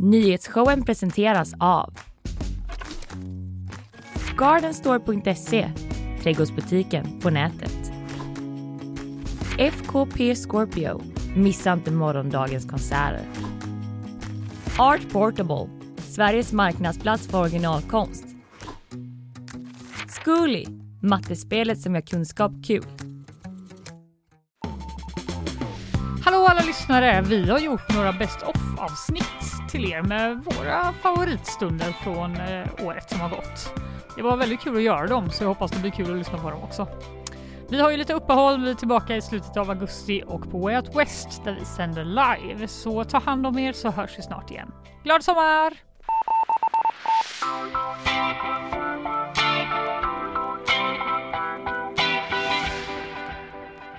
Nyhetsshowen presenteras av Gardenstore.se, trädgårdsbutiken på nätet. FKP Scorpio, missa inte morgondagens konserter. Art Portable, Sveriges marknadsplats för originalkonst. Zcooly, mattespelet som gör kunskap kul. Hallå alla lyssnare! Vi har gjort några Best of-avsnitt till er med våra favoritstunder från eh, året som har gått. Det var väldigt kul att göra dem, så jag hoppas det blir kul att lyssna på dem också. Vi har ju lite uppehåll, vi är tillbaka i slutet av augusti och på Way Out West där vi sänder live. Så ta hand om er så hörs vi snart igen. Glad sommar!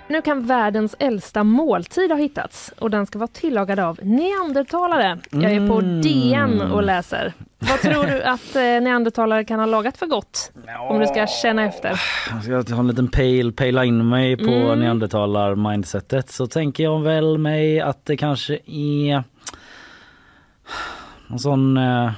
Nu kan världens äldsta måltid ha hittats och den ska vara tillagad av neandertalare. Jag är på Mm. DN och läser. Vad tror du att eh, neandertalare kan ha lagat för gott? Om du ska känna efter. Jag ska ha en liten pale, pejla in mig på Mm. neandertalar-mindsetet så tänker jag väl mig att det kanske är någon sån eh,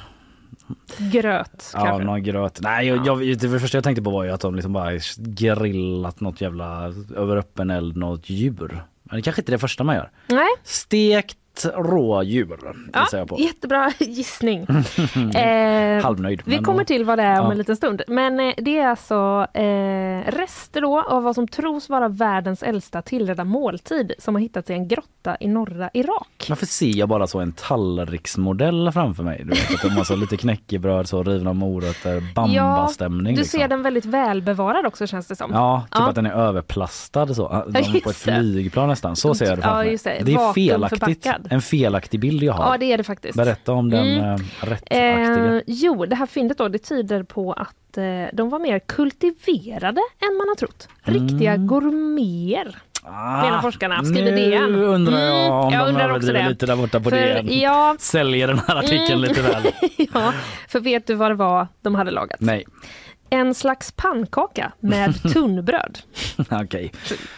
Gröt Ja, kanske. någon gröt. Nej, jag, jag, det första jag tänkte på var ju att de liksom bara grillat något jävla över öppen eld, något djur. Men det kanske inte är det första man gör. Nej, Stekt rådjur ja, på. jättebra gissning. eh, Halvnöjd. vi kommer då- till vad det är om Ja. en liten stund. Men eh, det är alltså eh, rester då av vad som tros vara världens äldsta tillredda måltid som har hittats i en grotta i norra Irak. Varför ser jag bara så en tallriksmodell framför mig? Du vet att de har så lite knäckebröd, så rivna morötter, bambastämning. Du liksom. ser den väldigt välbevarad också känns det som. Ja, typ Ja. att den är överplastad så. De på ett flygplan nästan. Så ser jag det Ja, framför mig. det. det är felaktigt. Vakuumförpackad. En felaktig bild jag har. Ja, det är det faktiskt. Berätta om den Mm. eh, rättaktiga. Eh, jo, det här fyndet då, det tyder på att eh, de var mer kultiverade än man har trott. Riktiga Mm. gourmeter. Ah, menar forskarna. Skriver nu DN. undrar jag Mm, om jag de undrar också överdriver det. lite där borta på För, DN. ja, Säljer den här artikeln Mm. lite väl. ja, för vet du vad det var de hade lagat? Nej, En slags pannkaka med tunnbröd. okej.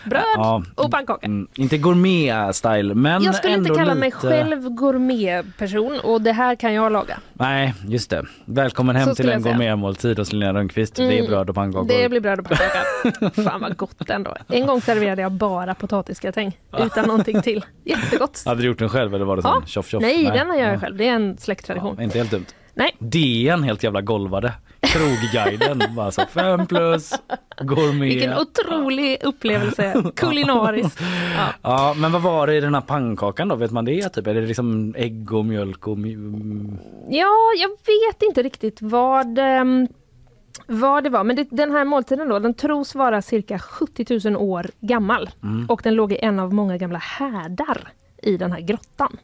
Bröd Ja, och pannkaka. mm, inte gourmet-style men Jag skulle inte kalla mig lite... själv gourmetperson och det här kan jag laga. Nej, just det. Välkommen hem Så till en gourmetmåltid hos Linnea Rönnqvist. Det är Mm, bröd och pannkakor. Det blir bröd och pannkaka. Fan vad gott ändå. En gång serverade jag bara potatisgratäng utan någonting till. Jättegott. Hade du gjort den själv eller var det Ja. sån tjoff tjoff? Nej, den gör jag Ja. själv. Det är en släkttradition. Ja, inte helt dumt. Nej. DN helt jävla golvade. Krogguiden bara så fem plus gourmet. Vilken otrolig upplevelse kulinariskt. Ja. Ja men vad var det i den här pannkakan då? Vet man det? Typ? Är det liksom ägg och mjölk och mj- ja, jag vet inte riktigt vad ehm, vad det var, men det, den här måltiden då, den tros vara cirka 70 000 år gammal Mm. och den låg i en av många gamla härdar i den här grottan.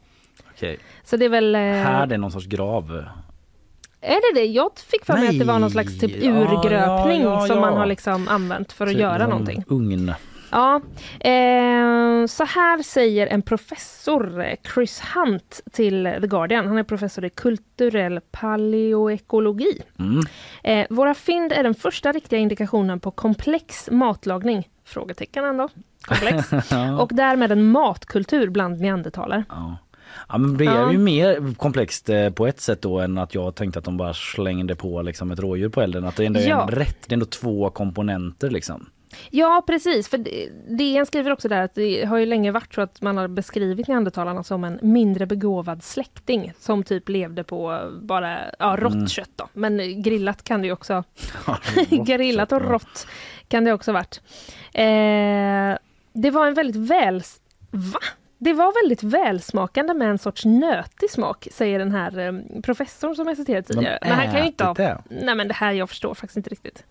Okej. Så det är väl... eh, Här det är någon sorts grav. Är det det? Jag fick för mig att det var någon slags typ Nej. Ja, urgröpning ja, ja, som man har liksom använt för att Typ göra någon någonting. Ugn. Ja, eh, så här säger en professor, eh, Chris Hunt, till The Guardian. Han är professor i kulturell paleoekologi. Mm. Eh, våra fynd är den första riktiga indikationen på komplex matlagning. Frågetecken ändå. Komplex. Och därmed en matkultur bland neandertalare. Ja. Ja men det är ju mer komplext eh, på ett sätt då än att jag tänkte att de bara slängde på liksom ett rådjur på elden. Att det ändå är Ja. en rätt, det är ändå två komponenter liksom. Ja precis, för det- DN skriver också där att det har ju länge varit så att man har beskrivit neandertalarna som en mindre begåvad släkting som typ levde på bara ja, rått Mm. kött då. Men grillat kan det ju också, grillat och rått kan det också varit. Eh, det var en väldigt väl... Va? Det var väldigt välsmakande med en sorts nötig smak, säger den här eh, professorn som jag citerade tidigare. Men han kan ju inte ha... det? Nej men det här, jag förstår faktiskt inte riktigt.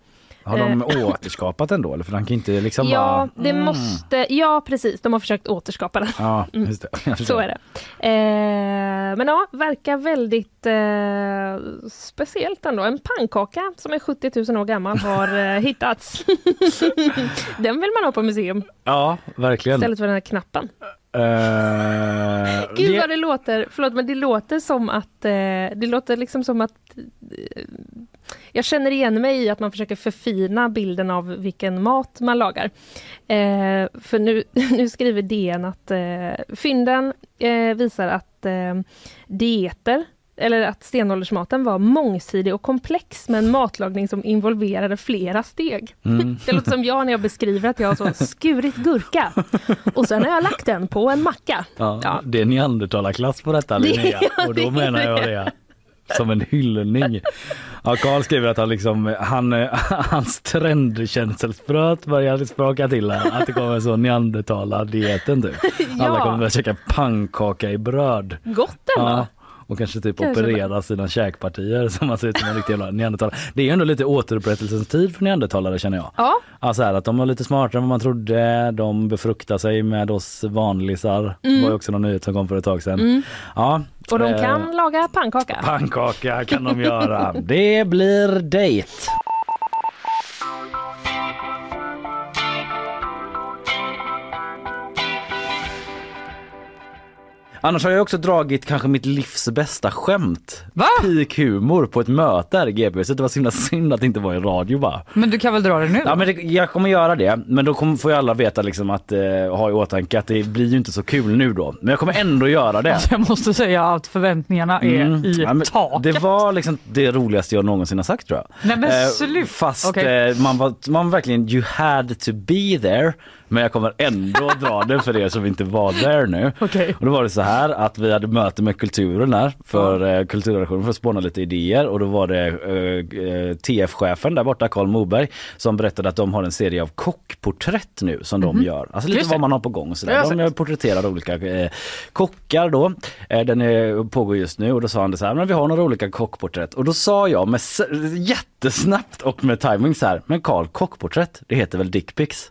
Har de återskapat den då? Eller för han kan inte liksom Eh. ja, bara... det Mm. måste... Ja, precis. De har försökt återskapa den. Ja, just det. Så är det. Eh, men ja, verkar väldigt eh, speciellt ändå. En pannkaka som är 70 000 år gammal har eh, hittats. den vill man ha på museum Ja, verkligen. istället för den här knappen. Eh, Gud vad det låter, förlåt men det låter som att, eh, det låter liksom som att eh, jag känner igen mig i att man försöker förfina bilden av vilken mat man lagar. Eh, för nu, nu skriver DN att eh, fynden eh, visar att dieter eller att stenåldersmaten var mångsidig och komplex med en matlagning som involverade flera steg. Mm. Det låter som jag när jag beskriver att jag har så skurit gurka och sen har jag lagt den på en macka. Ja, Ja. Det är neandertalarklass på detta Det- Linnea ja, och det då menar jag det. det som en hyllning. Ja, Karl skriver att han liksom, han, hans trendkänselspröt börjar spraka till här. Att det kommer en sån neandertalardieten typ. Alla Ja. kommer börja käka pannkaka i bröd. Gott ändå! Ja. Och kanske typ Kanske operera sina käkpartier som man ser ut som en riktig jävla neandertalare. Det är ju ändå lite återupprättelsens tid för neandertalare känner jag. Ja, Ja, så här, att de var lite smartare än vad man trodde. De befruktar sig med oss vanlisar. Det var ju också någon nyhet som kom för ett tag sedan. Ja, Mm. och de eh, kan laga pannkaka. Pannkaka kan de göra. Det blir dejt. Annars har jag också dragit kanske mitt livs bästa skämt. Va? Peak humor på ett möte här i GB. Så det var så himla synd att det inte var i radio bara. Men du kan väl dra det nu? Ja men det, jag kommer göra det, men då kommer, får ju alla veta liksom att eh, ha i åtanke att det blir ju inte så kul nu då. Men jag kommer ändå göra det. Alltså, jag måste säga att förväntningarna är Mm. i Ja, men taket. Det var liksom det roligaste jag någonsin har sagt tror jag. Nej men Eh, slut. Fast Okej. eh, man var man verkligen, you had to be there. Men jag kommer ändå dra det för er som inte var där nu. Okej. Och då var det så här att vi hade möte med kulturen där för eh, kulturredaktionen för att spåna lite idéer och då var det eh, eh, TF-chefen där borta, Karl Moberg, som berättade att de har en serie av kockporträtt nu som de gör. Alltså lite Mhm. Just vad man har på gång och sådär. De sett. porträtterar olika eh, kockar då. Eh, den är, pågår just nu och då sa han det så här, men vi har några olika kockporträtt. Och då sa jag med jättesnabbt och med timing så här, men Karl kockporträtt, det heter väl dickpics?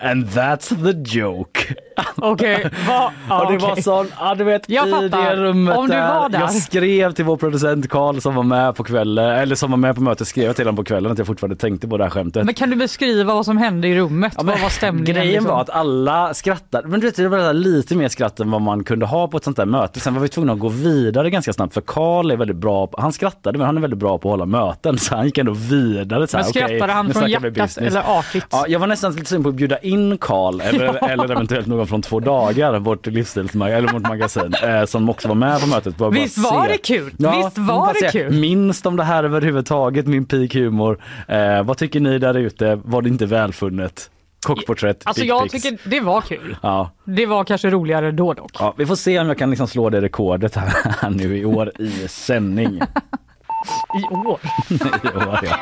And that's the joke. Okej, vad... Ja, och det var okej. sån, ja du vet Jag i fattar. det rummet Om du var där. Jag skrev till vår producent Karl som var med på kvällen, eller som var med på mötet, skrev till honom på kvällen att jag fortfarande tänkte på det här skämtet. Men kan du beskriva vad som hände i rummet? Ja, vad var stämningen? Grejen liksom? var att alla skrattade, men du vet det var lite mer skratt än vad man kunde ha på ett sånt där möte. Sen var vi tvungna att gå vidare ganska snabbt för Karl är väldigt bra, på, han skrattade men han är väldigt bra på att hålla möten så han gick ändå vidare. Så här, Men skrattade okej, han från hjärtat eller artigt? Ja, jag var nästan lite sugen på att bjuda in Karl eller, eller eventuellt någon från Två dagar, vårt livsstilsmag- eller vårt magasin, eh, som också var med på mötet. Bara, Visst bara var se. det kul? Ja, Visst var det se. kul? Minns de det här överhuvudtaget, min peak humor? Eh, vad tycker ni där ute? Var det inte välfunnet? Kockporträtt, Alltså jag pics. tycker det var kul. Ja. Det var kanske roligare då dock. ja, vi får se om jag kan liksom slå det rekordet här nu i år i sändning. I år. I år ja.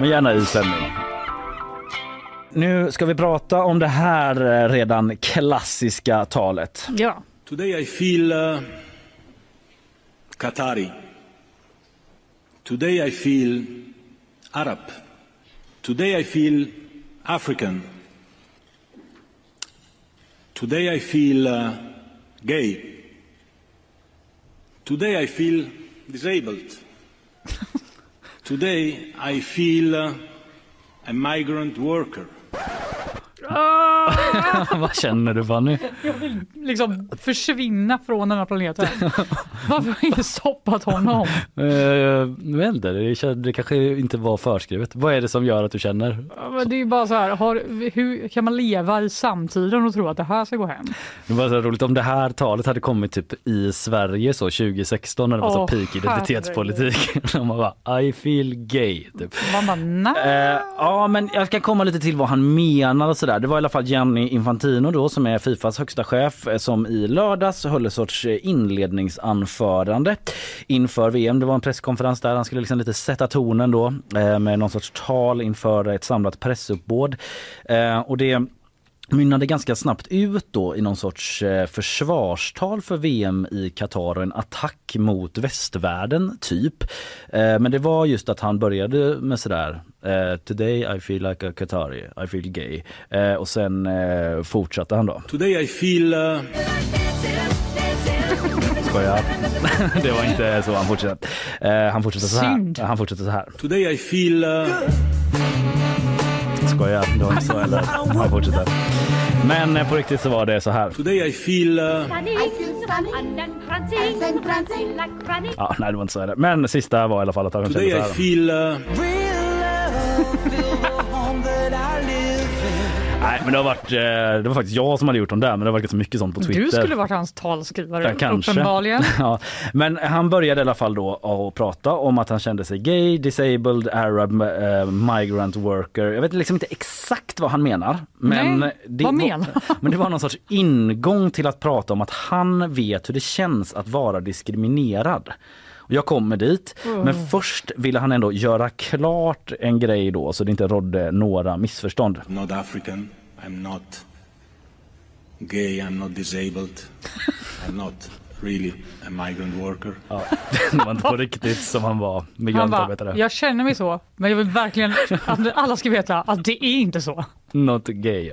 Men gärna i sändning. Nu ska vi prata om det här eh, redan klassiska talet. Ja. Today I feel uh, Qatari. Today I feel Arab. Today I feel African. Today I feel uh, gay. Today I feel disabled. Today I feel uh, a migrant worker. you Vad känner du Fanny? Liksom försvinna från den här planeten. Varför har ingen stoppat honom? Uh, jag vet inte, det, det kanske inte var förskrivet. Vad är det som gör att du känner? Men det är ju bara så här, har, hur kan man leva i samtiden och tro att det här ska gå hem? Det var så roligt om det här talet hade kommit typ i Sverige så 2016 när det var så peak identitetspolitik. De bara I feel gay. Typ. Man bara, nej. Eh, ja men jag ska komma lite till vad han menar och sådär. Det var i alla fall Gianni Infantino då som är Fifas högsta chef eh, som i lördags höll ett sorts eh, inledningsanförande inför VM. Det var en presskonferens där han skulle liksom lite sätta tonen då eh, med någon sorts tal inför ett samlat pressuppbåd. Och det mynnade ganska snabbt ut då i någon sorts eh, försvarstal för VM i Qatar och en attack mot västvärlden typ. Eh, men det var just att han började med sådär eh, Today I feel like a Qatari, I feel gay. Och sen fortsatte han då. Today I feel uh, Skojar. det var inte så han fortsatte. Han fortsatte så här. Synd. Han fortsatte så här. today I feel uh, Skojar, det var inte så heller. Han fortsatte. Men eh, på riktigt så var det så här. today I feel uh, running. Ja, nej det var inte så heller. Men sista var i alla fall att han kände så I här. feel uh, Ja, Nej men det har varit, eh, det var faktiskt jag som hade gjort dem där men det har varit ganska mycket sånt på Twitter. Du skulle varit hans talskrivare, Ja, kanske. uppenbarligen. Ja, men han började i alla fall då att prata om att han kände sig gay, disabled, arab, eh, migrant worker. Jag vet liksom inte exakt vad han menar. Men, Nej, det, vad var, menar men det var någon sorts ingång till att prata om att han vet hur det känns att vara diskriminerad. Jag kommer dit, men först ville han ändå göra klart en grej då så det inte rådde några missförstånd. Not African. I'm not gay. I'm not disabled. I'm not really a migrant worker. Ja, det var inte på riktigt som han var Han migrantarbetare. jag känner mig så, men jag vill verkligen att alla ska veta att det är inte så. Not gay.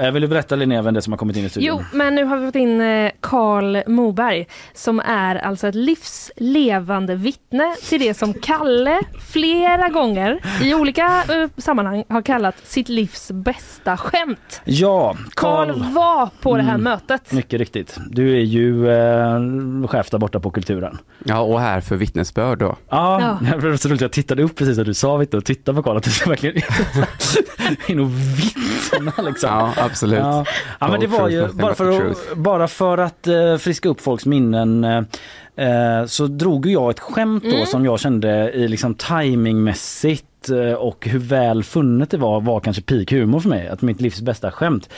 Eh, Vill du berätta Linnea vem det är som har kommit in i studion? Jo, men nu har vi fått in eh, Karl Moberg som är alltså ett livslevande vittne till det som Kalle flera gånger i olika eh, sammanhang har kallat sitt livs bästa skämt. Ja, Karl var på det här Mm. mötet. Mycket riktigt. Du är ju eh, chef där borta på Kulturen. Ja, och här för vittnesbörd då. Ja, Ja. Jag tittade upp precis när du sa vittne och tittade på Karl att du verkligen in och vittna liksom. Ja, absolut. Ja. ja men det var ju bara för, att, bara för att eh, friska upp folks minnen eh, eh, så drog jag ett skämt då som jag kände i liksom timingmässigt och hur väl funnet det var var kanske peak humor för mig, att mitt livs bästa skämt.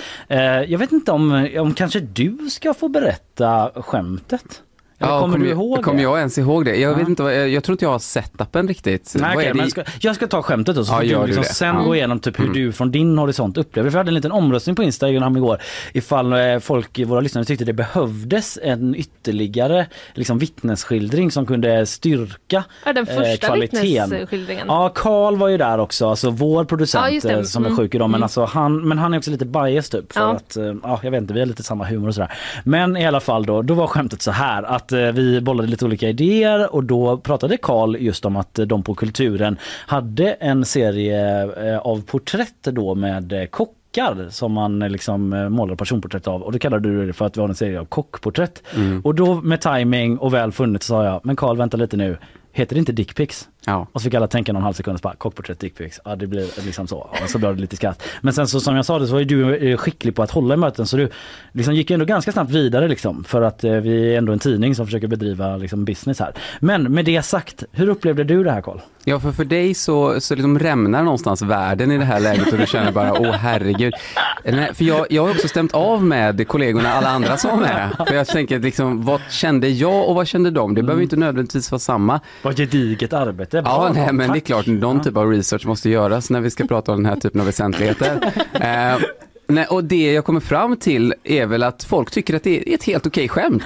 Jag vet inte om, om kanske du ska få berätta skämtet? Eller kommer du ihåg Kommer det? jag ens ihåg det? Jag Ja. vet inte, vad, jag, jag tror inte jag har setupen riktigt. Nej, Vad okej, är det men i- ska, jag ska ta skämtet då så Ja, får gör du du liksom det. sen Ja. Mm. gå igenom typ hur du från din horisont upplever det. Vi hade en liten omröstning på Instagram igår ifall eh, folk, våra lyssnare tyckte det behövdes en ytterligare liksom, vittnesskildring som kunde styrka Ja, den eh, första kvaliteten. vittnesskildringen. Ja, Karl var ju där också, alltså vår producent Ja, eh, som är Mm. sjuk idag. Men, alltså, han, men han är också lite bias typ. För Ja. att, eh, ja, jag vet inte, vi har lite samma humor och sådär. Men i alla fall då, då var skämtet så här att eh, vi bollade lite olika idéer och då pratade Karl just om att eh, de på Kulturen hade en serie eh, av porträtt då med kockar som man liksom målar personporträtt av och då kallade du det för att vi har en serie av kockporträtt. Och då med timing och väl funnet sa jag, men Karl vänta lite nu, heter det inte dickpics? Ja. Och så fick alla tänka någon halv sekund, så bara kockporträtt, dickpics. Ja det blir liksom så. Och så blev det lite skratt. Men sen så som jag sa det så var ju du eh, skicklig på att hålla i möten så du liksom gick ändå ganska snabbt vidare liksom. För att eh, vi är ändå en tidning som försöker bedriva liksom business här. Men med det sagt, hur upplevde du det här Karl? Ja, för för dig så, så liksom rämnar någonstans världen i det här läget och du känner bara, åh herregud. Nej, för jag, jag har också stämt av med kollegorna, alla andra som med. För jag tänker liksom, vad kände jag och vad kände de? Det behöver inte nödvändigtvis vara samma. Vad gediget arbete. Ja, Bra, nej, men det är klart, någon typ av research måste göras när vi ska prata om den här typen av väsentligheter. Eh, nej, och det jag kommer fram till är väl att folk tycker att det är ett helt okej skämt.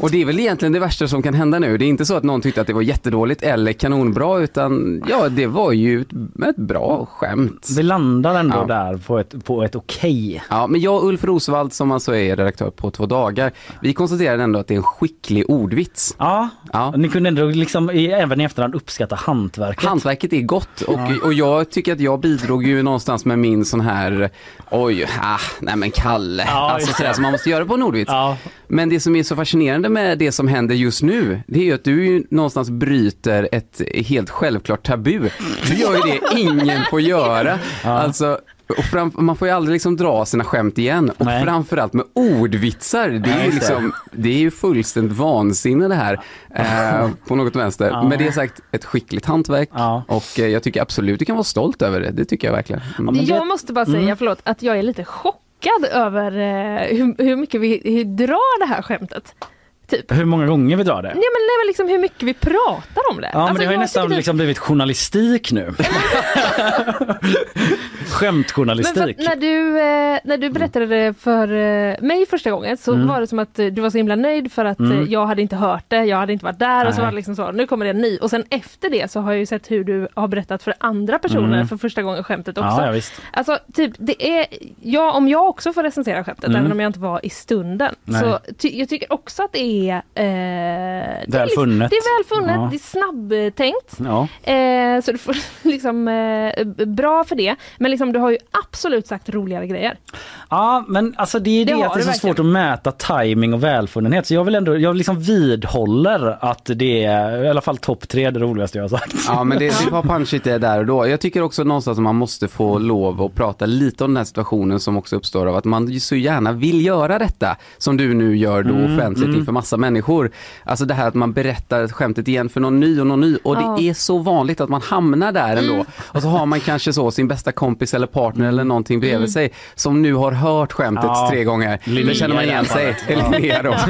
Och det är väl egentligen det värsta som kan hända nu. Det är inte så att någon tyckte att det var jättedåligt eller kanonbra, utan ja, det var ju ett, ett bra skämt. Vi landar ändå Ja. där på ett, på ett okej. Ja, men jag och Ulf Rosvald som alltså är redaktör på Två dagar, vi konstaterade ändå att det är en skicklig ordvits. Ja, Ja. ni kunde ändå liksom i, även i efterhand uppskatta hantverket. Hantverket är gott och, och jag tycker att jag bidrog ju någonstans med min sån här, oj, ah, nej men Kalle, Ja, alltså sådär som man måste göra på en ordvits. Ja. Men det som är så fascinerande med det som händer just nu, det är ju att du ju någonstans bryter ett helt självklart tabu. Du gör ju det ingen får göra. Alltså, och fram, man får ju aldrig liksom dra sina skämt igen. Och Nej. framförallt med ordvitsar. Det är, ju liksom, det är ju fullständigt vansinne det här. Eh, på något vänster. Ja. Med det sagt, ett skickligt hantverk. Ja. Och eh, jag tycker absolut du kan vara stolt över det. Det tycker jag verkligen. Mm. men det- Jag måste bara säga, Mm. förlåt, att jag är lite chockad över eh, hur, hur mycket vi hur drar det här skämtet. Typ. Hur många gånger vi drar det? Nej men, nej, men liksom hur mycket vi pratar om det. Ja men Alltså, det har ju nästan det- liksom blivit journalistik nu. Men Skämtjournalistik. när, du, eh, när du berättade det för eh, mig första gången så Mm. var det som att eh, du var så himla nöjd för att Mm. jag hade inte hört det, jag hade inte varit där och så Nej. var det liksom så, nu kommer det en ny. Och sen efter det så har jag ju sett hur du har berättat för andra personer Mm. för första gången skämtet också. Ja, ja. Alltså typ, det är, ja, om jag också får recensera skämtet, Mm. även om jag inte var i stunden, Nej. så ty, jag tycker också att det är... Eh, det är Väl liksom- funnet. Det är väl funnet, Ja. det är snabbtänkt. Ja. Eh, så du får liksom eh, bra för det. Men liksom, du har ju absolut sagt roligare grejer. Ja men alltså det är Det det, att det är så svårt att mäta timing och välfunnenhet så jag vill ändå, jag liksom vidhåller att det är i alla fall topp tre det roligaste jag har sagt. Ja men det, det var punchigt det där och då. Jag tycker också någonstans att man måste få lov att prata lite om den här situationen som också uppstår av att man så gärna vill göra detta som du nu gör då Mm, offentligt mm. inför massa människor. Alltså det här att man berättar skämtet igen för någon ny och någon ny och Ja. det är så vanligt att man hamnar där ändå. Mm. Och så har man kanske så sin bästa kompis eller partner eller någonting bredvid Mm. sig som nu har hört skämtet Ja. tre gånger. Linnea Då känner man det igen sig. Linnea då.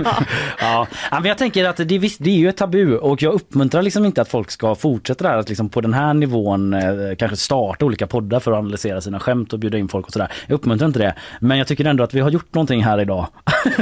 Ja, ja, men jag tänker att det, är visst, det är ju ett tabu och jag uppmuntrar liksom inte att folk ska fortsätta där att liksom på den här nivån eh, kanske starta olika poddar för att analysera sina skämt och bjuda in folk och sådär. Jag uppmuntrar inte det. Men jag tycker ändå att vi har gjort någonting här idag.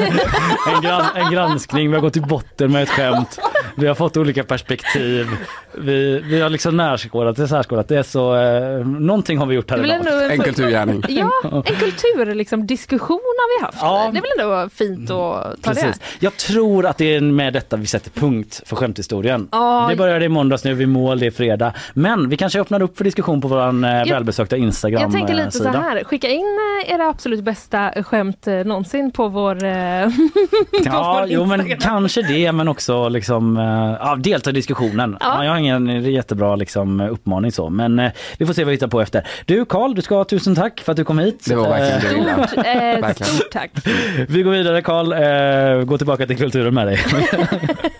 en, gran, en granskning, vi har gått till botten med ett skämt. Vi har fått olika perspektiv. Vi, vi har liksom närskådat det, särskådat det. Så eh, någonting har vi gjort här Det idag. en, En kulturgärning. Ja, en kultur, liksom, diskussion har vi haft. Ja. Det är väl ändå fint att ta Precis. det. Jag tror att det är med detta vi sätter punkt för skämthistorien. Ja. Det började i måndags, nu är vi mål, det är fredag. Men vi kanske öppnar upp för diskussion på vår eh, välbesökta Instagram Jag tänker lite så sida. här, skicka in eh, era absolut bästa skämt eh, någonsin på vår, eh, på Ja, vår jo men Kanske det men också liksom, eh, ja, delta i diskussionen. Ja. Ja. jag har ingen jättebra liksom, uppmaning så men eh, vi får se vad vi hittar på efter. Du Karl, du ska ha tusen tack för att du kom hit. Det var verkligen det. Stort, eh, Verkligen. stort tack. Vi går vidare Karl, eh, gå tillbaka till kulturen med dig.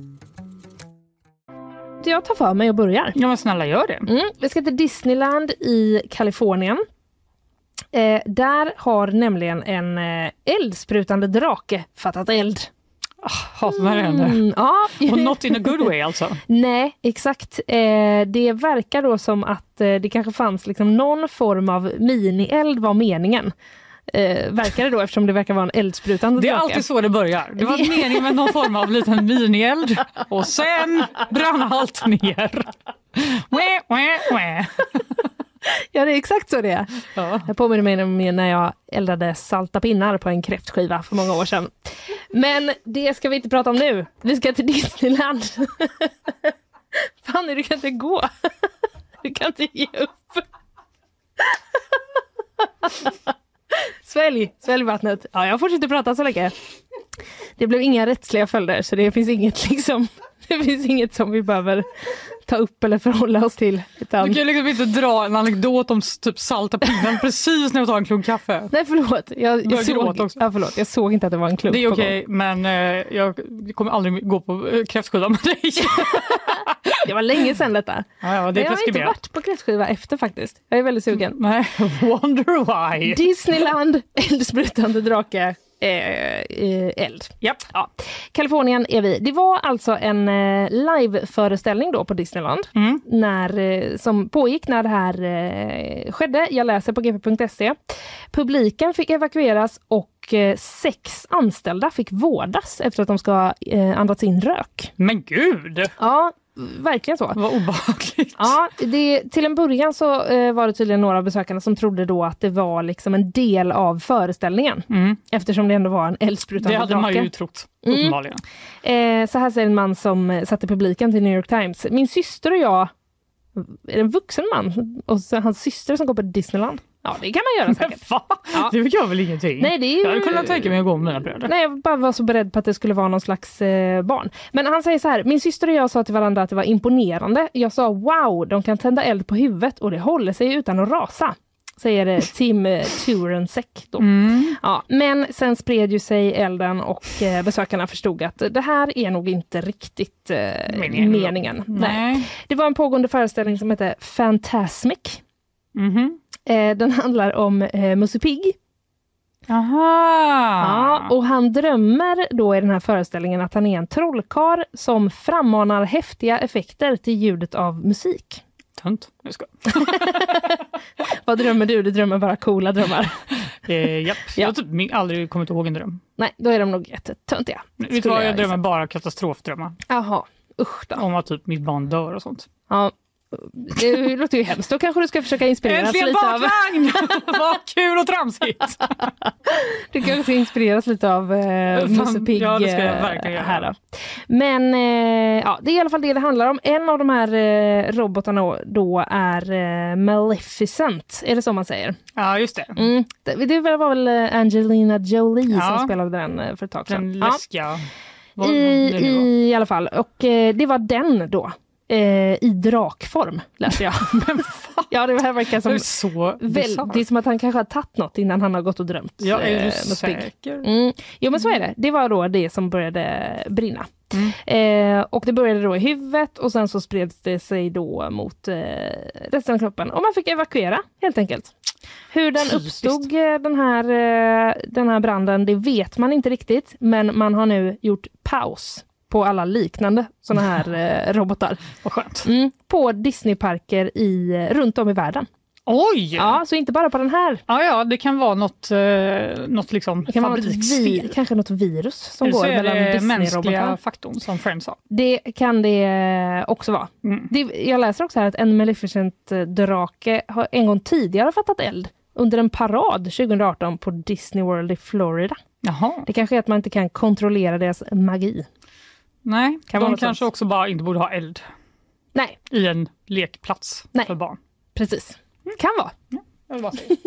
Jag tar för mig och börjar. Ja men snälla gör det. Mm, vi ska till Disneyland i Kalifornien. Eh, där har nämligen en eh, eldsprutande drake fattat eld. Hatar när det händer. Mm, ja. Och not in a good way alltså. Nej, exakt. Eh, det verkar då som att eh, det kanske fanns liksom någon form av minield var meningen. Eh, verkar det då eftersom det verkar vara en eldsprutande Det är drake. alltid så det börjar. Det var Det- meningen med någon form av liten minield och sen brann allt ner. Wä, wä, wä. Ja, det är exakt så det är. Ja. Jag påminner mig om när jag eldade salta pinnar på en kräftskiva för många år sedan. Men det ska vi inte prata om nu. Vi ska till Disneyland. Fanny, du kan inte gå. Du kan inte ge upp. Svälj, svälj vattnet. Ja, jag fortsätter prata så länge. Det blev inga rättsliga följder så det finns inget liksom det finns inget som vi behöver ta upp eller förhålla oss till. Utan... Du kan ju liksom inte dra en anekdot om typ salta pinnen precis när jag tar en klunk kaffe. Nej förlåt, jag, jag, såg, också. ja, förlåt, jag såg inte att det var en klump Det är okej men eh, jag kommer aldrig gå på eh, kräftskiva med dig. Det var länge sedan detta. Ja, ja, det jag har inte varit på kräftskiva efter faktiskt. Jag är väldigt sugen. Nej, wonder why. Disneyland, eldsprutande drake, eh, eld. Japp. Ja. Kalifornien är vi. Det var alltså en eh, liveföreställning då på Disneyland Mm. när, eh, som pågick när det här eh, skedde. Jag läser på gp.se. Publiken fick evakueras och eh, sex anställda fick vårdas efter att de ska eh, andats in rök. Men gud, Ja, verkligen så. vad obehagligt. Ja, det, till en början så eh, var det tydligen några av besökarna som trodde då att det var liksom en del av föreställningen. Mm. Eftersom det ändå var en eldsprutande Det hade man ju trott, Mm. uppenbarligen. Eh, så här säger en man som eh, satte publiken till New York Times. Min syster och jag, är en vuxen man? Och hans syster som går på Disneyland. Ja, det kan man göra Men säkert. va? Ja. Det gör väl ingenting? Nej, det är ju... Jag hade kunnat tänka mig att gå med mina bröder. Nej, jag bara var så beredd på att det skulle vara någon slags eh, barn. Men han säger så här, min syster och jag sa till varandra att det var imponerande. Jag sa wow, de kan tända eld på huvudet och det håller sig utan att rasa. Säger eh, Tim eh, Turensek då. Mm. Ja, men sen spred ju sig elden och eh, besökarna förstod att det här är nog inte riktigt eh, Meningen. meningen. Nej. Nej. Det var en pågående föreställning som hette Fantasmic. Mhm. Eh, den handlar om eh, Musse Pigg. Aha! Ja, och han drömmer då i den här föreställningen att han är en trollkarl som frammanar häftiga effekter till ljudet av musik. Tönt. Jag ska. Vad drömmer du? Du drömmer bara coola drömmar. Eh, japp. Ja. Jag har typ aldrig kommit ihåg en dröm. Nej, då är de nog jättetöntiga. Vet du Skulle vad, jag jag drömmer bara katastrofdrömmar. Jaha, usch då. Om att typ mitt barn dör och sånt. Ja, det låter ju hemskt. Då kanske du ska försöka inspireras Äntligen lite av... bakvagn! Vad kul och tramsigt! Du kanske ska inspireras lite av eh, Musse Pigg ja, det ska jag eh, verkligen göra. här då. Men eh, ja, det är i alla fall det det handlar om. En av de här eh, robotarna då är eh, Maleficent, är det så man säger? Ja, just det. Mm. Det, det var väl eh, Angelina Jolie Ja. som spelade den eh, för ett tag sedan. Den Ja. läskiga... Vad I, i, I alla fall. Och eh, det var den då. Eh, I drakform läste jag. ja, det här verkar Det som är så Väl, det är som att han kanske har tagit något innan han har gått och drömt. Jag är eh, du säker? Mm. Jo men så är det. Det var då det som började brinna. Mm. Eh, och det började då i huvudet och sen så spreds det sig då mot eh, resten av kroppen. Och man fick evakuera helt enkelt. Hur den uppstod eh, den här, eh, den här branden det vet man inte riktigt. Men man har nu gjort paus på alla liknande såna här eh, robotar. Vad skönt. Mm, på Disneyparker i, eh, runt om i världen. Oj! Ja, så inte bara på den här. Ja, ja, det kan vara något, eh, något liksom Det kan vara något vi, kanske något virus som Eller så går är mellan det mänskliga faktorn som Friends sa. Det kan det också vara. Mm. Det, jag läser också här att en Maleficent-drake har en gång tidigare fattat eld under en parad 2018 på Disney World i Florida. Jaha. Det kanske är att man inte kan kontrollera deras magi. Nej, Kan de kanske sånt. också bara inte borde ha eld Nej, i en lekplats Nej. för barn. precis. Kan vara. Säga.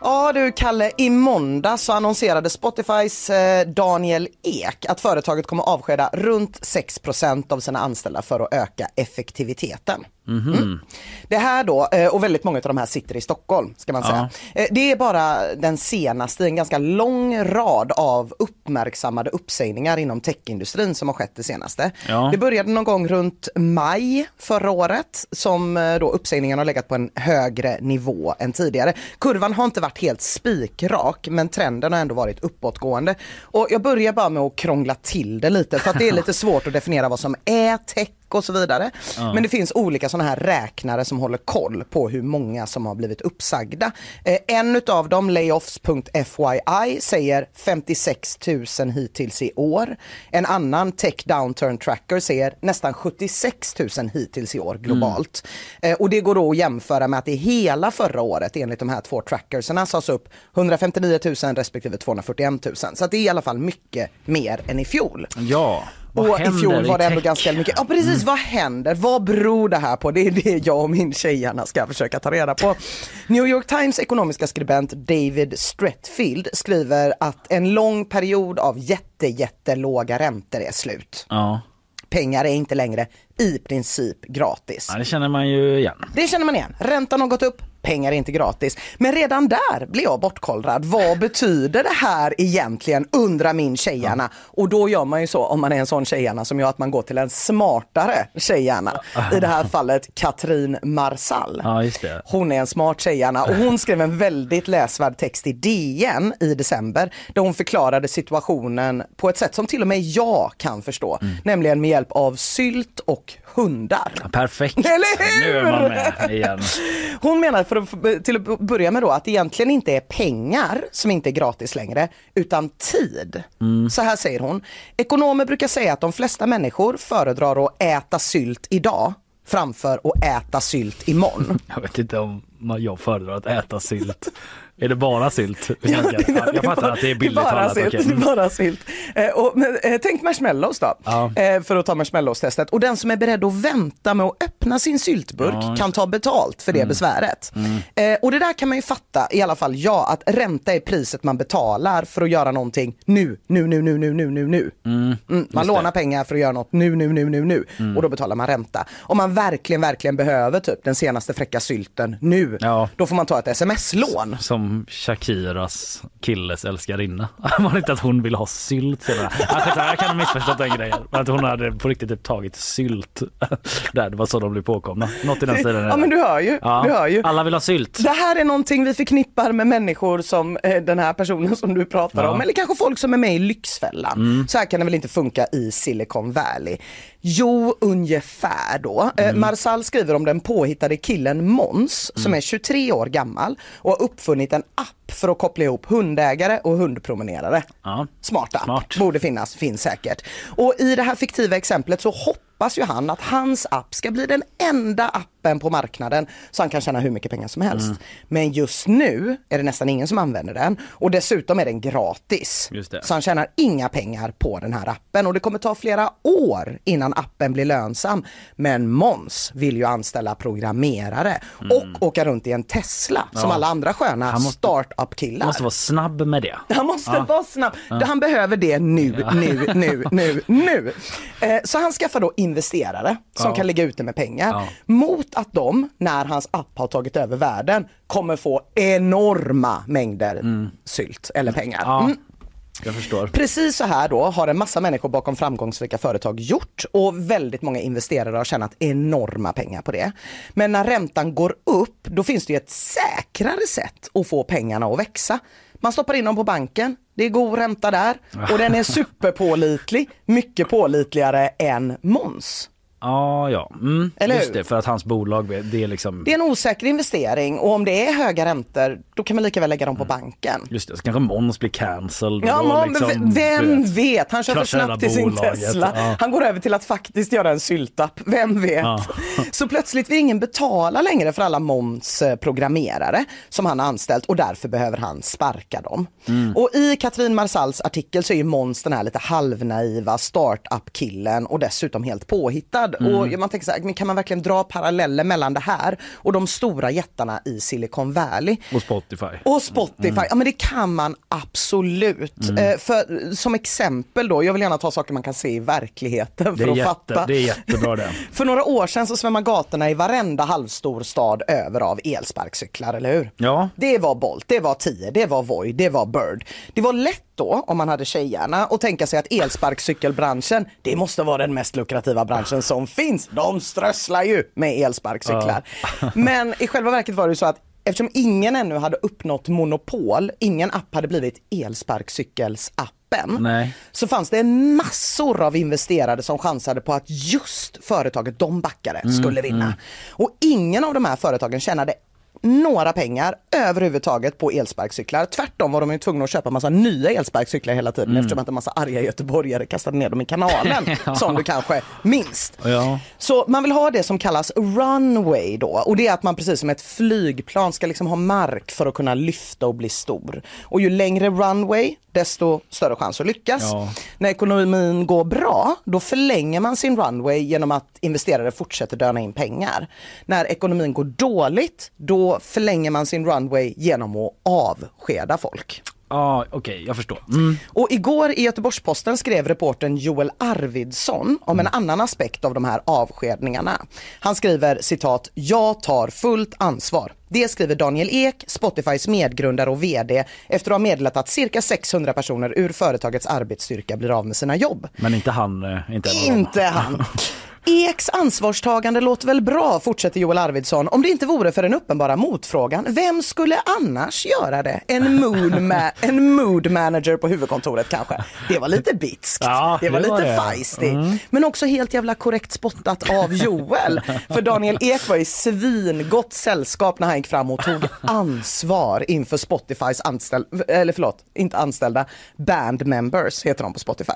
Ja du Kalle, i måndag så annonserade Spotifys eh, Daniel Ek att företaget kommer avskeda runt 6% av sina anställda för att öka effektiviteten. Mm. Det här då, eh, och väldigt många av de här sitter i Stockholm ska man säga. Eh, Det är bara den senaste en ganska lång rad av uppmärksammade uppsägningar inom techindustrin som har skett det senaste. Ja. Det började någon gång runt maj förra året som eh, då uppsägningarna har legat på en högre nivå än tidigare. Kurvan har inte varit helt spikrak men trenden har ändå varit uppåtgående. Och jag börjar bara med att krångla till det lite för att det är lite svårt att definiera vad som är tech och så vidare. Men det finns olika sådana här räknare som håller koll på hur många som har blivit uppsagda. Eh, en utav dem, layoffs.fyi, säger 56 000 hittills i år. En annan, Tech Downturn Tracker, säger nästan 76 000 hittills i år globalt. Eh, och det går då att jämföra med att i hela förra året, enligt de här två trackersarna, sades upp 159 000 respektive 241 000. Så det är i alla fall mycket mer än i fjol. Ja, vad Och i fjol var det ändå tech? ganska mycket. Ja precis, vad händer? Vad beror det här på? Det är det jag och min tjejerna ska försöka ta reda på. New York Times ekonomiska skribent David Stretfield skriver att en lång period av jätte, jättelåga räntor är slut. Ja. Pengar är inte längre i princip gratis. ja, det känner man ju igen. Det känner man igen. Räntan har gått upp, pengar är inte gratis. Men redan där blir jag bortkollrad. Vad betyder det här egentligen, undrar min tjejhjärna. Och då gör man ju så, om man är en sån tjejhjärna, som gör att man går till en smartare tjejhjärna. I det här fallet Katrin Marsall. Ja. Hon är en smart tjejhjärna och hon skrev en väldigt läsvärd text i DN i december där hon förklarade situationen på ett sätt som till och med jag kan förstå. Nämligen med hjälp av sylt och hundar. Perfekt. Eller hur? Nu är man med igen. Hon menar för att, till att börja med då att det egentligen inte är pengar som inte är gratis längre utan tid. Så här säger hon. Ekonomer brukar säga att de flesta människor föredrar att äta sylt idag framför att äta sylt imorgon. Jag vet inte om jag föredrar att äta sylt. Är det bara sylt? Ja, jag fattar att det är billigt bara talat. sylt. okej. Det är bara sylt. Eh, och, men, eh, tänk marshmallows då, Ja. eh, för att ta marshmallows-testet. Och den som är beredd att vänta med att öppna sin syltburk Ja, kan ta betalt för det Mm. besväret. Eh, och det där kan man ju fatta, i alla fall jag, att ränta är priset man betalar för att göra någonting nu, nu, nu, nu, nu, nu, nu, nu. Mm, man lånar pengar för att göra något nu, nu, nu, nu, nu. Mm. Och då betalar man ränta. Om man verkligen, verkligen behöver typ den senaste fräcka sylten nu, Ja. då får man ta ett sms-lån. Som Shakiras killes älskarinna. Var det inte att hon ville ha sylt? skitsamma, Jag kan ha missförstått den grejen. Men att hon hade på riktigt typ tagit sylt. Där, det var så de blir påkomna. Något i den stilen. Ja men du hör ju, Ja, du hör ju. Alla vill ha sylt. Det här är någonting vi förknippar med människor som eh, den här personen som du pratar Ja. Mm. om, eller kanske folk som är med i Lyxfällan. Så här kan det väl inte funka i Silicon Valley? Jo, ungefär då. Eh, Mm. Marsal skriver om den påhittade killen Måns som är 23 år gammal och har uppfunnit en app för att koppla ihop hundägare och hundpromenerare. Ja. Smart app, Smart. borde finnas, finns säkert. Och i det här fiktiva exemplet så hoppas ju han att hans app ska bli den enda appen på marknaden så han kan tjäna hur mycket pengar som helst. Mm. Men just nu är det nästan ingen som använder den och dessutom är den gratis. Så han tjänar inga pengar på den här appen och det kommer ta flera år innan appen blir lönsam. Men Måns vill ju anställa programmerare och åka runt i en Tesla som Mm. Ja. alla andra sköna Han måste- startup-killar. Måste vara snabb med det. Han måste vara snabb. Han behöver det nu, nu, nu, nu, nu. Eh, så han skaffar då investerare som Ja. kan ligga ute med pengar Ja. mot att de, när hans app har tagit över världen, kommer få enorma mängder sylt eller pengar. Ja. Mm. Jag förstår. Precis så här då har en massa människor bakom framgångsrika företag gjort och väldigt många investerare har tjänat enorma pengar på det. Men när räntan går upp, då finns det ju ett säkrare sätt att få pengarna att växa. Man stoppar in dem på banken, det är god ränta där och den är superpålitlig, mycket pålitligare än Måns. Ja, ja. Mm. Eller Just hur? det, för att hans bolag, det är liksom... Det är en osäker investering och om det är höga räntor, då kan man lika väl lägga dem på banken. Just det, så kanske Måns blir cancelled. Ja, liksom, vem du vet? Han hela snabbt till sin. Tesla. Ja. Han går över till att faktiskt göra en syltapp. Vem vet? Ja. Så plötsligt vill ingen betala längre för alla Måns programmerare som han har anställt och därför behöver han sparka dem. Mm. Och i Katrin Marsals artikel så är ju Måns den här lite halvnaiva startup-killen och dessutom helt påhittad. Mm. Och man tänker så här, men kan man verkligen dra paralleller mellan det här och de stora jättarna i Silicon Valley? Och Spotify. Och Spotify, Mm. ja men det kan man absolut. Eh, för, som exempel då, jag vill gärna ta saker man kan se i verkligheten för att jätte, fatta. det är jättebra det. För några år sedan så svämmade gatorna i varenda halvstor stad över av elsparkcyklar, eller hur? Ja. Det var Bolt, det var 10, det var Voi, det var Bird. Det var lätt då, om man hade tjejgärna, att tänka sig att elsparkcykelbranschen, det måste vara den mest lukrativa branschen som finns. De strösslar ju med elsparkcyklar. Men i själva verket var det så att eftersom ingen ännu hade uppnått monopol, ingen app hade blivit elsparkcykelsappen Nej. så fanns det massor av investerare som chansade på att just företaget de backade Mm, skulle vinna. Och ingen av de här företagen tjänade några pengar överhuvudtaget på elsparkcyklar. Tvärtom var de ju tvungna att köpa massa nya elsparkcyklar hela tiden Mm. eftersom att en massa arga göteborgare kastade ner dem i kanalen som du kanske minns. Ja. Så man vill ha det som kallas runway då och det är att man precis som ett flygplan ska liksom ha mark för att kunna lyfta och bli stor. Och ju längre runway desto större chans att lyckas. Ja. När ekonomin går bra då förlänger man sin runway genom att investerare fortsätter döna in pengar. När ekonomin går dåligt då förlänger man sin runway genom att avskeda folk. Ja, okej, jag förstår. Mm. Och igår i Göteborgs-Posten skrev reportern Joel Arvidsson om en annan aspekt av de här avskedningarna. Han skriver citat, jag tar fullt ansvar. Det skriver Daniel Ek, Spotifys medgrundare och VD efter att ha meddelat att cirka 600 personer ur företagets arbetsstyrka blir av med sina jobb. Men inte han, eh, inte. Inte han. Eks ansvarstagande låter väl bra, fortsätter Joel Arvidsson, om det inte vore för den uppenbara motfrågan. Vem skulle annars göra det? En mood, ma- en mood manager på huvudkontoret kanske? Det var lite bitskt. Ja, det var det lite feisty. Mm. Men också helt jävla korrekt spottat av Joel. För Daniel Ek var i svingott sällskap när han gick fram och tog ansvar inför Spotifys anställda, eller förlåt, inte anställda, band members heter de på Spotify.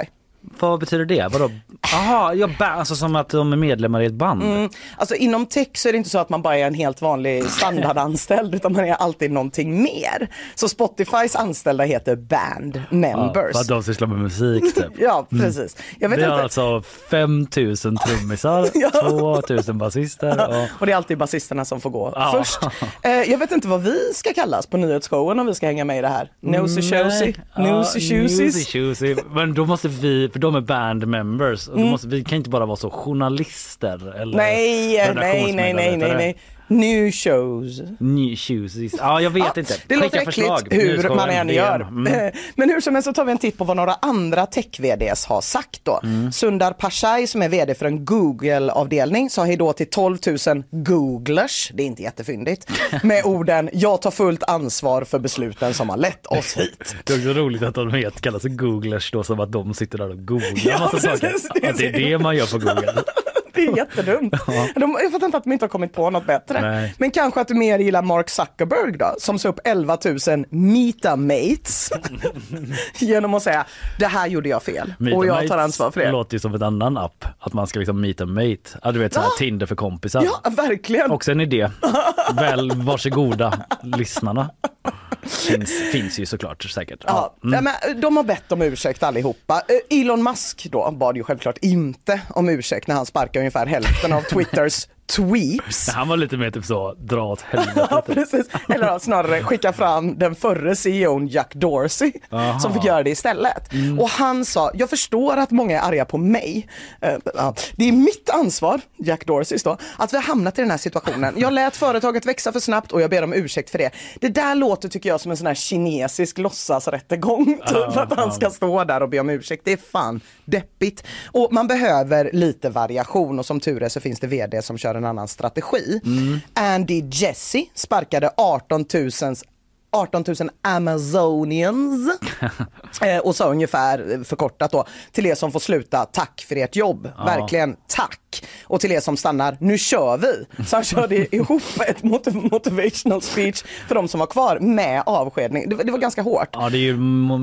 Vad betyder det? Vadå? Jaha, jag ba- alltså som att de är medlemmar i ett band? Mm, alltså inom tech så är det inte så att man bara är en helt vanlig standardanställd utan man är alltid någonting mer. Så Spotifys anställda heter band Ja, members. för att de sysslar med musik typ. Ja, precis. Jag vet har inte. alltså 5000 trummisar, Ja. 2000 basister och... Och det är alltid basisterna som får gå Ja. först. Eh, jag vet inte vad vi ska kallas på nyhetsshowen om vi ska hänga med i det här. Nosy Chosy, Nosy Choosies. choosies. Men då måste vi, för de är band members, då måste, vi kan inte bara vara så journalister eller Nej, nej, nej, nej, nej, nej. New shows. New shoes. Ja, jag vet Ja, inte. Det låter Skicka äckligt förslag. hur man än gör. Mm. Men hur som helst så tar vi en titt på vad några andra tech-VDs har sagt då. Mm. Sundar Pichai som är VD för en Google-avdelning sa hej då till 12 000 Googlers, det är inte jättefyndigt, med orden jag tar fullt ansvar för besluten som har lett oss hit. Det är också roligt att de heter, kallas googlers då som att de sitter där och googlar Ja, massa saker. precis, det är Att det är det man gör på Google. Det är jättedumt. De, jag fattar inte att de inte har kommit på något bättre. Nej. Men kanske att du mer gillar Mark Zuckerberg då, som sa upp 11 000 metamates genom att säga det här gjorde jag fel Meet och jag tar ansvar för det. låter ju som ett annan app. Att man ska liksom meet a mate. Ja, du vet såhär Ja. Tinder för kompisar. Ja, verkligen. Också en idé. Väl varsågoda lyssnarna. Finns, finns ju såklart säkert. Ja, Mm. nej, men de har bett om ursäkt allihopa. Eh, Elon Musk då bad ju självklart inte om ursäkt när han sparkade ungefär hälften av Twitters tweeps. Han var lite mer typ så, dra åt helvete. Precis. Eller ja, snarare skicka fram den förre CEOn Jack Dorsey Aha. som fick göra det istället. Och han sa, jag förstår att många är arga på mig. Eh, det är mitt ansvar, Jack Dorsey då, att vi har hamnat i den här situationen. Jag lät företaget växa för snabbt och jag ber om ursäkt för det. Det där låter tycker jag som en sån här kinesisk låtsasrättegång. Typ att han ska stå där och be om ursäkt. Det är fan deppigt. Och man behöver lite variation och som tur är så finns det vd som kör en annan strategi. Andy Jesse sparkade 18 000 18 000 Amazonians och sa ungefär eh, förkortat då till er som får sluta, tack för ert jobb. Verkligen tack. Och till er som stannar, nu kör vi. Så han körde ihop ett mot- motivational speech för de som var kvar med avskedning. Det, var- det var ganska hårt. Ja det är ju mo-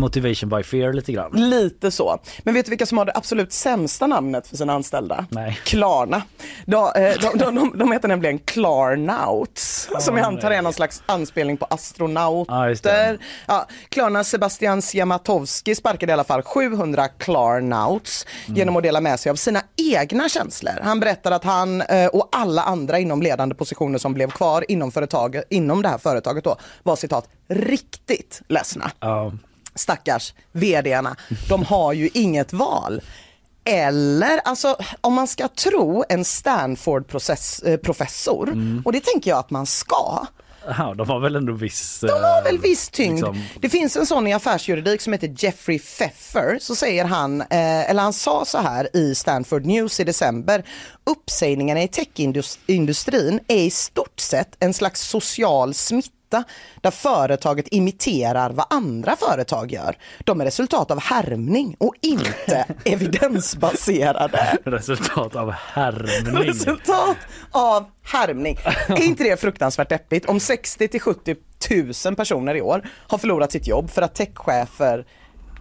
motivation by fear lite grann. Lite så. Men vet du vilka som har det absolut sämsta namnet för sina anställda? Nej. Klarna. De, eh, de, de, de, de heter nämligen Klarnauts, som jag antar är någon slags anspelning på astronauter. Ja. Ja, Klarna Sebastian Siamatowski sparkade i alla fall 700 Klarnauts Mm. genom att dela med sig av sina egna känslor. Han berättar att han eh, och alla andra inom ledande positioner som blev kvar inom, företaget, inom det här företaget då var citat riktigt ledsna Ja. stackars vdarna, de har ju inget val. Eller, alltså om man ska tro en Stanford-professor, och det tänker jag att man ska, Ja, de har väl ändå viss... de har väl viss tyngd. liksom- Det finns en sån i affärsjuridik som heter Jeffrey Pfeffer, så säger han, eh, eller han sa så här i Stanford News i december, uppsägningarna i techindustrin är i stort sett en slags social smitta där företaget imiterar vad andra företag gör. De är resultat av härmning och inte evidensbaserade. Resultat av härmning. Resultat av härmning. Är inte det fruktansvärt deppigt? Om 60 till 70 000 personer i år har förlorat sitt jobb för att techchefer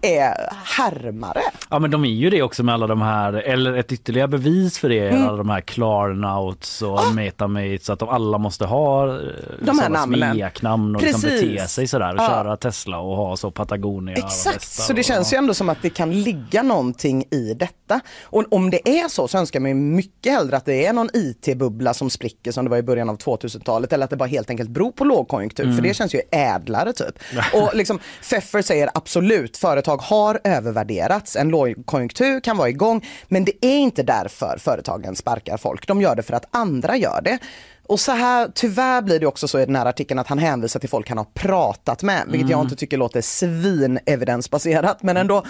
är härmare. Ja men de är ju det också med alla de här, eller ett ytterligare bevis för det är Mm. alla de här Klarnauts och Metamates att de alla måste ha eh, De här namnen. smeknamn och liksom bete sig sådär och Ja. köra Tesla och ha så Patagonia Exakt, så det och- känns ju ändå som att det kan ligga någonting i detta. Och om det är så så önskar man ju mycket hellre att det är någon IT-bubbla som spricker som det var i början av 2000-talet eller att det bara helt enkelt beror på lågkonjunktur för det känns ju ädlare typ. Och liksom Pfeffer säger absolut, företag har övervärderats, en lågkonjunktur kan vara igång men det är inte därför företagen sparkar folk, de gör det för att andra gör det. Och så här, tyvärr blir det också så i den här artikeln att han hänvisar till folk han har pratat med, vilket jag inte tycker låter svin evidensbaserat. Men ändå,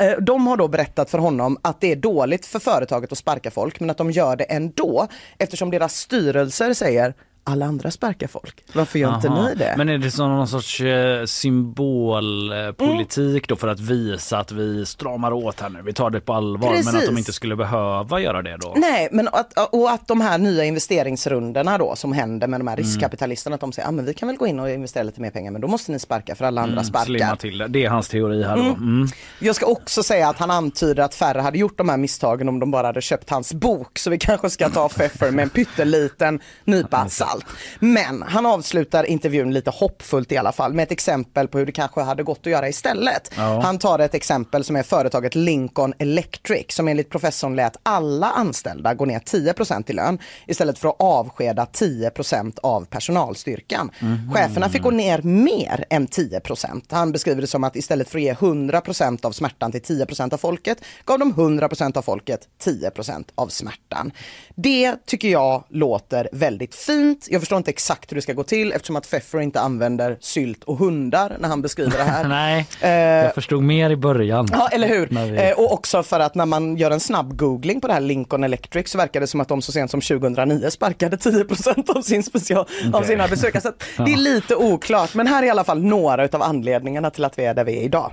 eh, de har då berättat för honom att det är dåligt för företaget att sparka folk, men att de gör det ändå eftersom deras styrelser säger alla andra sparkar folk. Varför gör inte Aha. ni det? Men är det som någon sorts eh, symbolpolitik då för att visa att vi stramar åt här nu, vi tar det på allvar men att Precis. de inte skulle behöva göra det då? Nej, men att, och att de här nya investeringsrundorna då som händer med de här riskkapitalisterna, att de säger, ah, men vi kan väl gå in och investera lite mer pengar, men då måste ni sparka för alla andra Mm, sparkar. Till det. Det är hans teori här då. Mm. Jag ska också säga att han antyder att färre hade gjort de här misstagen om de bara hade köpt hans bok. Så vi kanske ska ta Pfeffer med en pytteliten nypa salt. Allt. Men han avslutar intervjun lite hoppfullt i alla fall med ett exempel på hur det kanske hade gått att göra istället. Ja. Han tar ett exempel som är företaget Lincoln Electric som enligt professorn lät alla anställda gå ner 10% i lön istället för att avskeda 10% av personalstyrkan. Cheferna fick gå ner mer än 10% Han beskriver det som att istället för att ge 100% av smärtan till 10% av folket gav de 100% av folket 10% av smärtan. Det tycker jag låter väldigt fint. Jag förstår inte exakt hur det ska gå till eftersom att Pfeffer inte använder sylt och hundar när han beskriver det här. Nej, Eh, jag förstod mer i början. Ja, eller hur? Vi- Eh, och också för att när man gör en snabb googling på det här Lincoln Electric så verkar det som att de så sent som 2009 sparkade 10 av, sin special, av Okej. sina besökare. Så det är lite oklart, men här är i alla fall några av anledningarna till att vi är där vi är idag.